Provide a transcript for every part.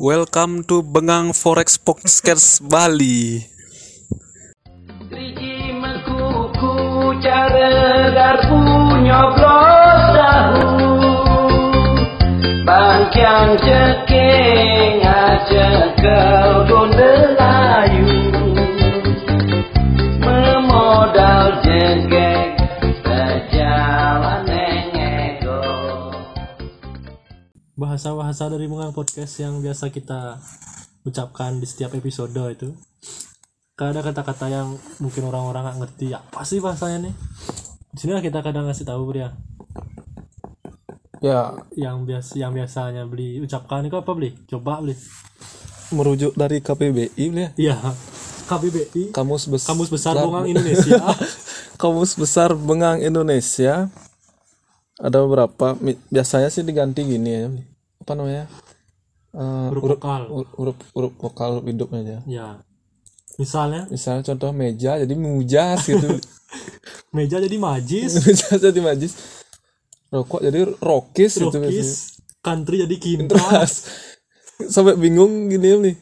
Welcome to Bengang Forex Podcast Bali. Tahu Bangkiang ceking aja kau gondelayu bahasa-bahasa dari Mengang Podcast yang biasa kita ucapkan di setiap episode itu. Kadang ada kata-kata yang mungkin orang-orang nggak ngerti. Apa sih bahasanya nih? Di sini kita kadang ngasih tahu dia Ya, yang biasa yang biasanya beli ucapkan itu apa beli? Coba beli. Merujuk dari KPBI ya. iya. KBBI Kamus Besar Kamus Besar Bongang Indonesia. Kamus Besar Bengang Indonesia. Ada beberapa biasanya sih diganti gini ya. Apa namanya? Eh, huruf vokal. ur- huruf huruf vokal huruf hidup aja. ya. Misalnya? Misalnya contoh meja jadi mujas gitu. meja jadi majis. Mujas jadi majis. Rokok jadi rokis gitu rokis. country jadi kintra Terus. Sampai bingung gini nih.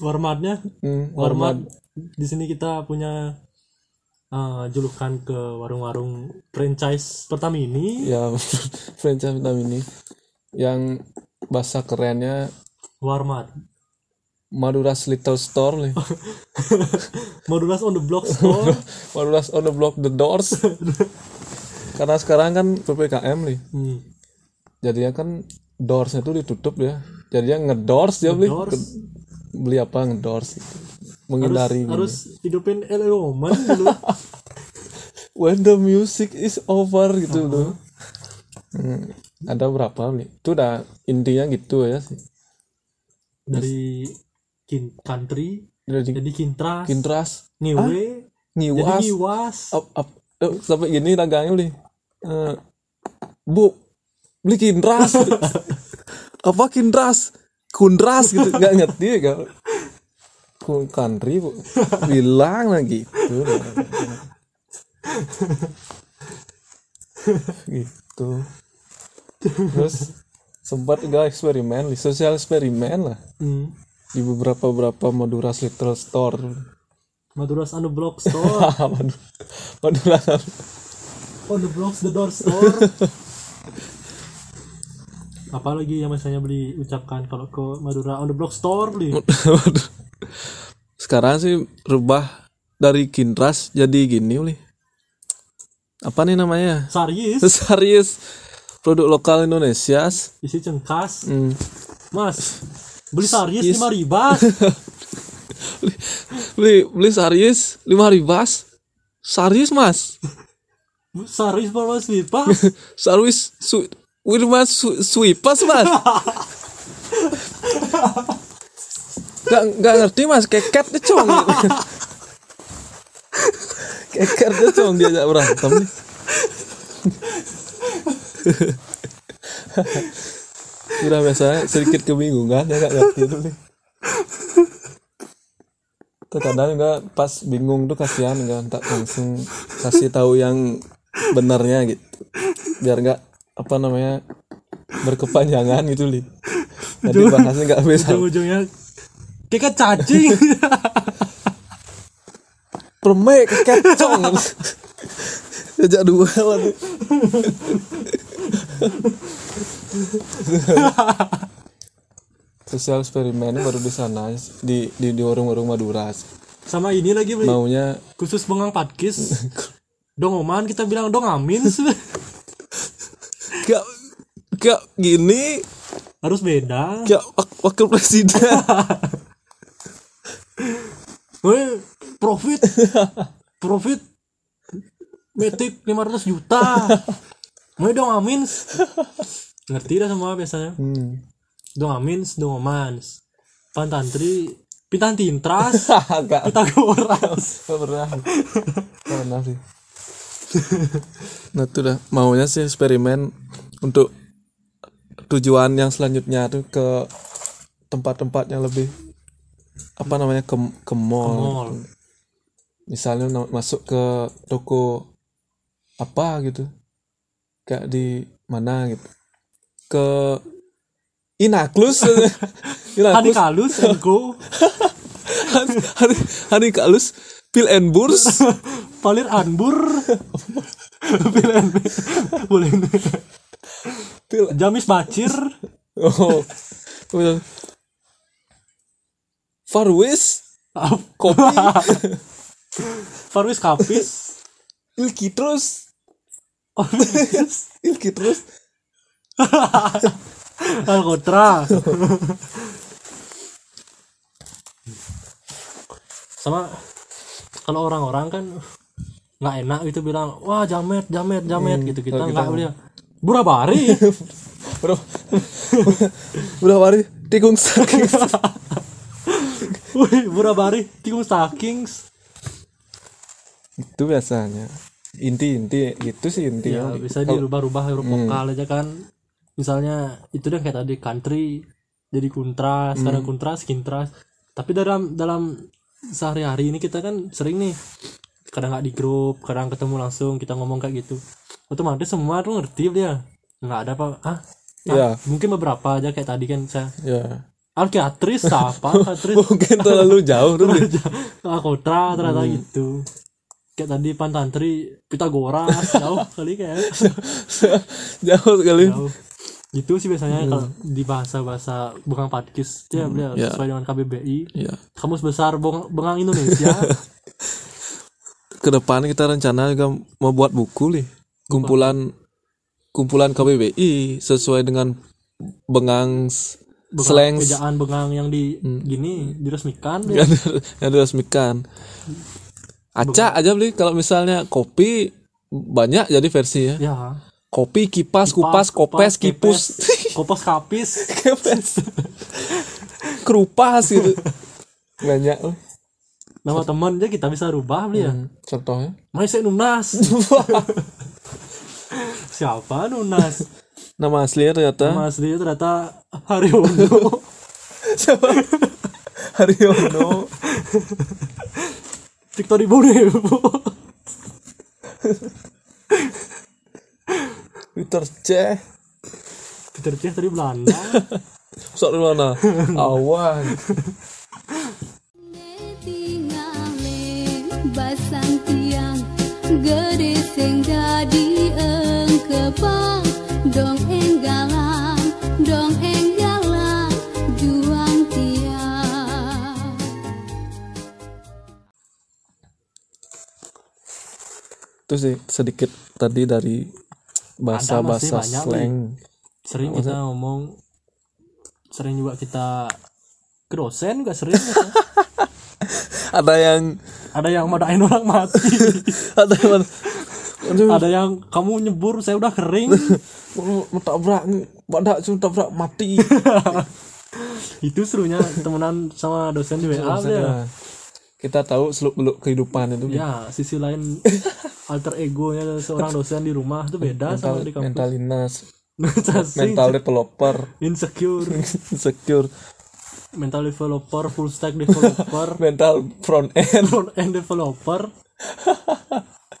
warmatnya? Hmm, Warmat. Di sini kita punya uh, julukan ke warung-warung franchise Pertamini. Ya franchise vitamin ini yang bahasa kerennya Warmat Maduras Little Store nih. Modulas on the block store Maduras on the block the doors. Karena sekarang kan PPKM nih. hmm. Jadinya kan doorsnya tuh ditutup ya. Jadinya ngedors dia beli. Ke- beli apa ngedors gitu. Menghindari gini. harus hidupin elemen dulu when the music is over gitu loh. Hmm, ada berapa nih? Itu udah intinya gitu ya sih. dari kin country Jadi jadi kintras kintras, ngewe jadi ngiwas, ngiwas up, up, eh, sampai gini dagangnya nih. Eh, bu, beli kintras. Apa kintras? Kundras gitu, nggak ngerti ya country bu, bilang lagi gitu. gitu. Terus sempat juga eksperimen, sosial eksperimen lah. Hmm. di beberapa beberapa Maduras Little Store. Maduras on the block store. Madu- Maduras on the blocks the door store. Apalagi yang misalnya beli ucapkan kalau ke Madura? On the block store beli. Sekarang sih rubah dari kintras jadi gini nih apa nih namanya? Saris serius produk lokal Indonesia isi cengkas. Hmm. mas beli Saris Yes. lima ribas beli beli serius lima ribas serius mas. Saris berapa ribas serius su Wirma su suipas mas. Gak, gak ngerti mas. Keket deh cong. Keket deh cong diajak berantem. nih Udah biasa sedikit kebingungan ya gak ngerti tuh nih terkadang juga pas bingung tuh kasihan kan tak langsung kasih tahu yang benarnya gitu. Biar nggak apa namanya berkepanjangan gitu li. Jadi bahasnya nggak bisa. Ujung-ujungnya kayak cacing. Permek kecong sejak dua waduh sosial eksperimen baru di sana di di, di warung-warung Madura. Sama ini lagi beli. Maunya khusus bengang patkis. Dong oman kita bilang dong amin. Gak gak gini. Harus beda. Gak wak- wakil presiden. Weh, profit. Profit. Metik 500 juta mau dong amin. Ngerti dah semua biasanya. Hmm. dong amin dong omans pantantri pintan tintras. Gak Pitagoras pernah pernah sih. Nah itu dah. Maunya sih eksperimen Untuk Tujuan yang selanjutnya tuh ke Tempat-tempat yang lebih Apa namanya Ke, ke mall, mall. Misalnya masuk ke Toko Apa gitu Kayak di Mana gitu. Ke Inaklus aku Kalus and go hari hari kalus pil and burs. Palir Anbur. Pil and Boleh. Pil Jamis Bacir. Oh. Farwis kopi. Farwis Kapis. Ilki terus Alkotra sama kalau orang-orang kan nggak enak gitu bilang wah jamet jamet jamet gitu kita nggak boleh burabari bro udah hari tikung saking wih burabari tikung stakings itu biasanya inti inti gitu sih inti ya bisa dirubah-rubah huruf vokal aja kan. Misalnya itu deh kayak tadi country jadi kuntras kadang kuntras kintras tapi dalam dalam sehari-hari ini kita kan sering nih kadang nggak di grup kadang ketemu langsung kita ngomong kayak gitu. Otomatis semua tuh ngerti dia. Nggak ada apa ah ah, Iya. mungkin beberapa aja kayak tadi kan saya ya Alkiatris apa Katris mungkin terlalu jauh tuh Li. Kotra ternyata gitu kayak tadi Pantantri Pitagoras jauh kali kayak. Jauh sekali. Jauh. Gitu sih biasanya kalau di bahasa bahasa bengang patkis ya beliau Ya. sesuai dengan KBBI ya kamus besar Bong- bengang Indonesia. Ke depan kita rencana juga mau buat buku nih. Kumpulan kumpulan KBBI sesuai dengan bengang bengang slang ejaan bengang yang di gini diresmikan. Ya. yang diresmikan acak aja beli kalau misalnya kopi banyak jadi versinya ya. Kopi kipas kupas kopes kipus. Kopas kapis. Kepes. Kerupas gitu. Banyak loh. nama teman aja kita bisa rubah beli ya. Contohnya? Maise Nunas. Siapa Nunas? Nama aslinya ternyata. Nama aslinya ternyata Haryono. Siapa? Haryono Victor Ibu Peter C Peter Cech tadi Belanda. Sok mana? Awan itu sih sedikit tadi dari bahasa bahasa slang. Sering kita ngomong sering juga kita ke dosen juga sering gitu. ada yang ada yang madain orang mati. Ada yang aduh. Ada yang kamu nyebur saya udah kering. Mau tabrak badak cuma tabrak mati. Itu serunya temenan sama dosen di WA ya. Maksudnya, kita tahu seluk beluk kehidupan itu. Ya sisi lain alter egonya seorang dosen di rumah itu beda mental sama di kampus. mentalitas mental mental developer. Insecure. Insecure. Mental developer full stack developer. Mental front end. Front end developer.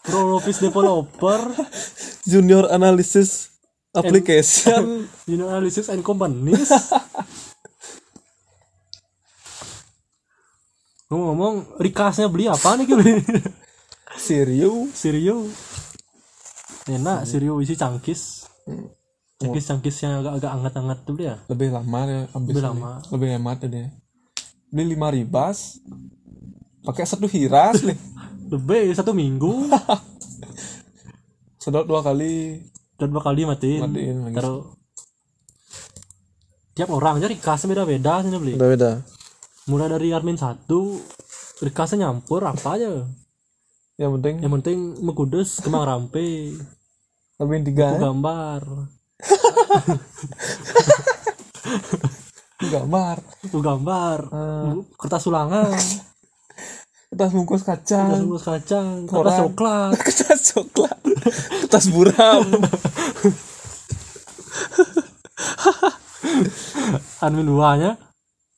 Pro office developer. Junior analysis application. Know, analysis and companies. Ngomong-ngomong rikasnya beli apa nih beli Sirio. Sirio. Enak Sirio. Isi cangkis. Cangkis cangkis yang agak-agak hangat-hangat tuh beli ya lebih lama ya habis Lebih ini. lama. lebih hemat ya dia. Beli lima ribas. Pakai satu hiras nih lebih satu minggu. Sedot dua kali. Dan dua kali matiin, Matiin lagi. taruh. Tiap orang aja rikasnya beda-beda sih beli. Beda beda mulai dari admin satu rikasnya nyampur apa aja yang penting yang penting mekudes kemang rampe. Lebih tiga ya. gambar. Gambar. Itu gambar. Ah. kertas ulangan. Kertas bungkus kertas kacang bungkus kacang. Kertas coklat. Kertas coklat. Kertas buram. Admin duanya.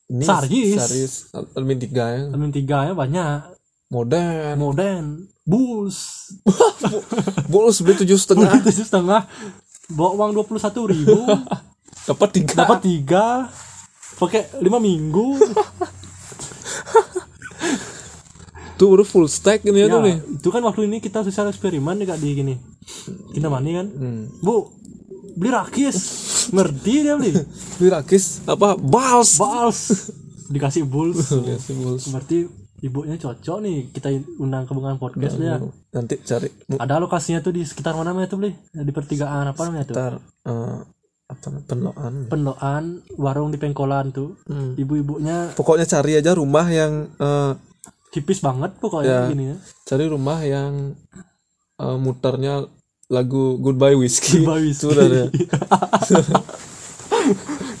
Ini Saris. saris lebih tiga ya admin tiganya banyak. Modern. Modern bulls. Bolus beli tujuh setengah. Tujuh setengah. Bawa uang dua puluh satu ribu. Dapat tiga. Dapat tiga. Pakai lima minggu. Tuh udah full stack ini ya, ya, tuh nih. itu kan waktu ini kita sosial eksperimen nih kak di gini. Kita mani kan. Bu beli rakis. Ngerti dia beli. Beli rakis apa? Bals. Bals. Dikasih bulls. Iya sih, Bulls. berarti ibunya cocok nih kita undang ke bunga podcast ya nanti cari ada lokasinya tuh di sekitar mana namanya tuh beli di pertigaan apa namanya tuh ntar eh, apa penloan pendoan warung di pengkolan tuh Hmm. ibu-ibunya pokoknya cari aja rumah yang eh, hipis banget pokoknya Ya. gini ya cari rumah yang eh, muternya lagu Goodbye Whiskey Goodbye Whiskey. udah ada.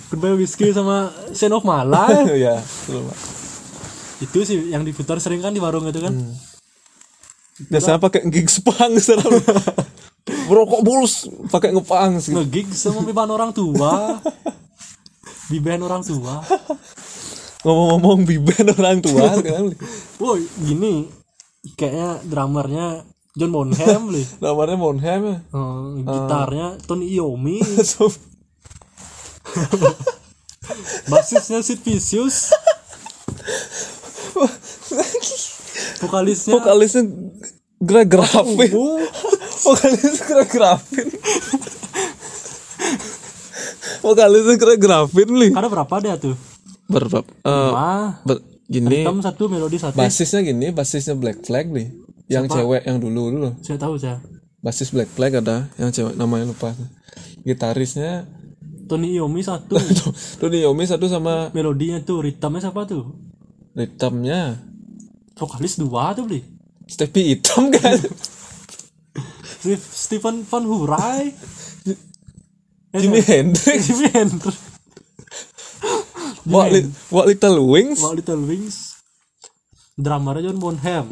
Goodbye Whiskey sama Sen of Malay ya. Itu sih yang diputar sering kan di warung itu kan. Hmm. biasanya pakai gig sepang sekarang merokok bulus pakai ngepang sih. Ngegig sama biban orang tua. Biban orang tua. Ngomong-ngomong biben orang tua kan. Woi gini. Kayaknya drummernya John Bonham nih namanya Monhem ya? Eh, gitarnya Tony Iommi. Basisnya Sid Vicious vokalisnya vokalisnya Greg Graffin Oh, vokalisnya Greg Graffin vokalisnya Greg Graffin nih ada berapa dia tuh? Berapa eh, ah ber- gini. Hitam satu melodi satu. Basisnya gini basisnya Black Flag nih yang cewek yang dulu dulu. Saya tahu saya. Basis Black Flag ada yang cewek namanya lupa. Gitarisnya Tony Iommi satu. Tuh Yomi satu sama melodinya tuh ritmenya siapa tuh? Ritmenya vokalis dua tuh beli Stevie hitam kan? Stephen Van Hurai Eh, Jimi sorry. Hendrix. Jimi Hendrix. What, Li- What Little Wings? Wow, Little Wings. Drummernya John Bonham.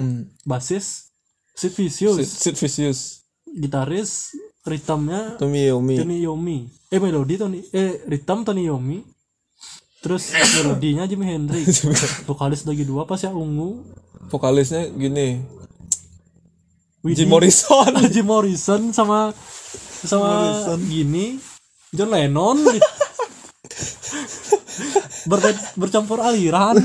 Basis Sid Vicious. Sid, Sid Vicious. Gitaris ritmenya Tommy Yomi. Tony Iommi eh melodi Tony eh ritm Tony Iommi terus melodinya Jimi Hendrix. Vokalis lagi dua pas ya ungu. Vokalisnya gini. Jim Morrison. Jim Morrison sama sama gini. John Lennon. Ber- bercampur aliran.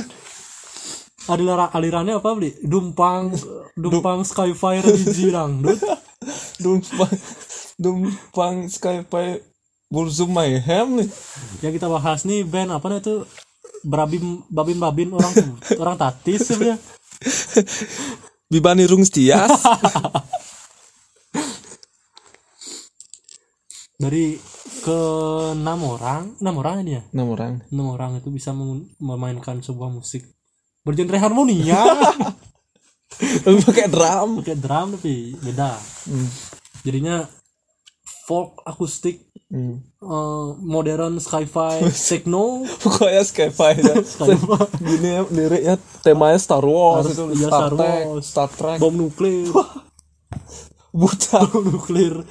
Aliran alirannya apa beli dumpang dumpang skyfire di jirangdut. Dumpang Dumpang Skype Burzum Mayhem nih yang kita bahas nih band apa nih itu? Berabim babin babin orang orang tatis sebenarnya. Bibani Rung Stias dari ke enam orang enam orang ini ya? Enam orang. Enam orang itu bisa mem- memainkan sebuah musik bergenre harmonia. Pakai drum. Pakai drum tapi beda. Jadinya folk akustik Hmm. eh, modern sci-fi techno. Pokoknya Skype aja. Sci-fi. Gini ya liriknya temanya Star Wars Harus- itu iya, Star, Star Trek Wars. Star Trek. Bom nuklir. Buta. Bom nuklir.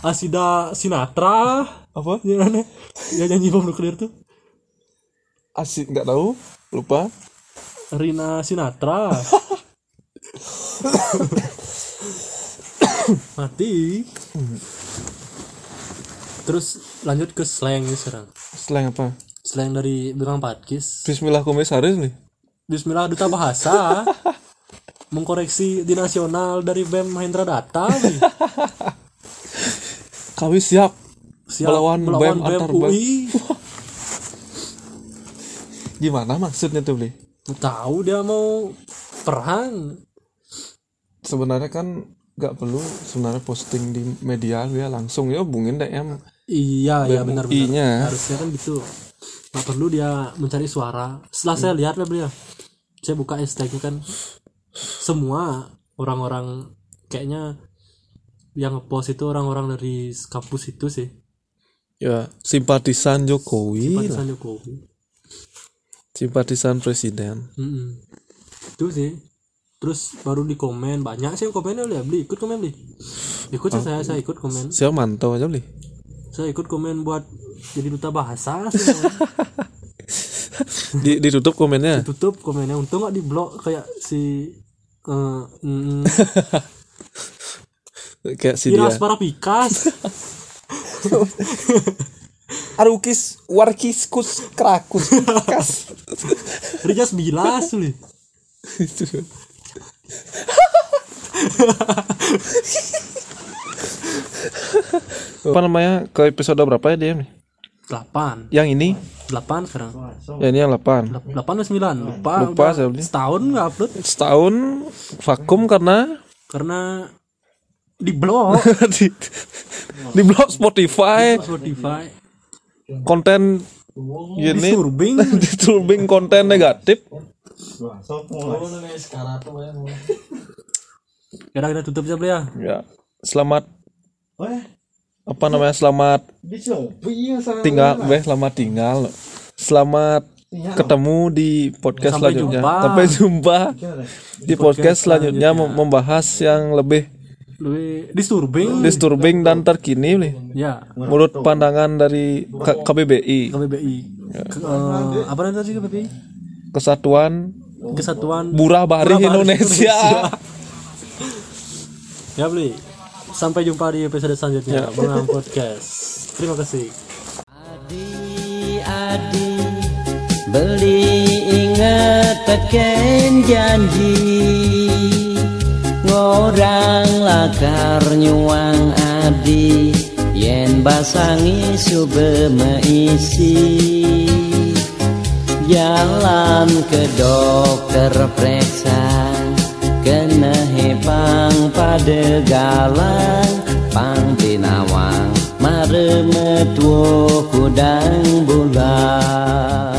Asida Sinatra. Apa? Ya aneh ya? Nyanyi bom nuklir tuh. Asik nggak tahu. Lupa. Rina Sinatra mati. Terus lanjut ke slang nih sekarang. Slang apa? Slang dari Bilang Patkis Bismillah Komisaris nih. Bismillah Duta Bahasa. Mengkoreksi di nasional dari BEM Mahendra Data nih. kami siap. Siap. Melawan BEM antar BEM. UI gimana maksudnya tuh beli tahu dia mau perang. Sebenarnya kan nggak perlu sebenarnya posting di media ya langsung ya hubungin DM iya iya benar benar. Harusnya kan gitu. Nggak perlu dia mencari suara. Setelah saya lihat lah beliau saya buka hashtagnya kan semua orang-orang kayaknya yang ngepost itu orang-orang dari kampus itu sih. Ya simpatisan Jokowi lah. Simpatisan Jokowi. Simpatisan presiden. Mm-mm. itu sih terus baru di komen banyak sih yang komennya beli beli ikut komen beli. Ikut sih saya saya ikut komen. Saya mantau aja beli. Saya ikut komen buat jadi duta bahasa di, ditutup komennya? Tutup komennya. Untung nggak di blok kayak si eh mm, kayak si dia Iras para pikas arukis warkiskus krakus kas. Rijas bilas li. Apa namanya ke episode berapa ya dia nih 8. yang ini 8 sekarang. ya ini yang 8 8 atau 9? Lupa. Lupa saya. Setahun nggak upload setahun vakum karena karena di blog di, di blog Spotify Spotify konten ini disturbing disturbing konten negatif Kadang kita tutup aja ya. ya selamat. Apa namanya? Selamat. Tinggal beh selamat tinggal. Selamat ketemu di podcast Sampai selanjutnya. jumpa. sampai jumpa. Di podcast selanjutnya mem- membahas yang lebih Lebih disturbing. disturbing dan terkini nih ya. menurut pandangan dari K- KBBI KBBI. Ke, eh, apa namanya tadi KBBI? Kesatuan Kesatuan Burah Bahari Burah Bahari Indonesia. ya beli. Sampai jumpa di episode selanjutnya. Bengang Podcast. Terima kasih. Adi-adi Beli inget teken janji Ngorang lakar nyuang adi Yen basangi sube meisi Jalan ke dokter periksa. Kena hepang pada galang Pang pinawang Mare metuo kudang bulan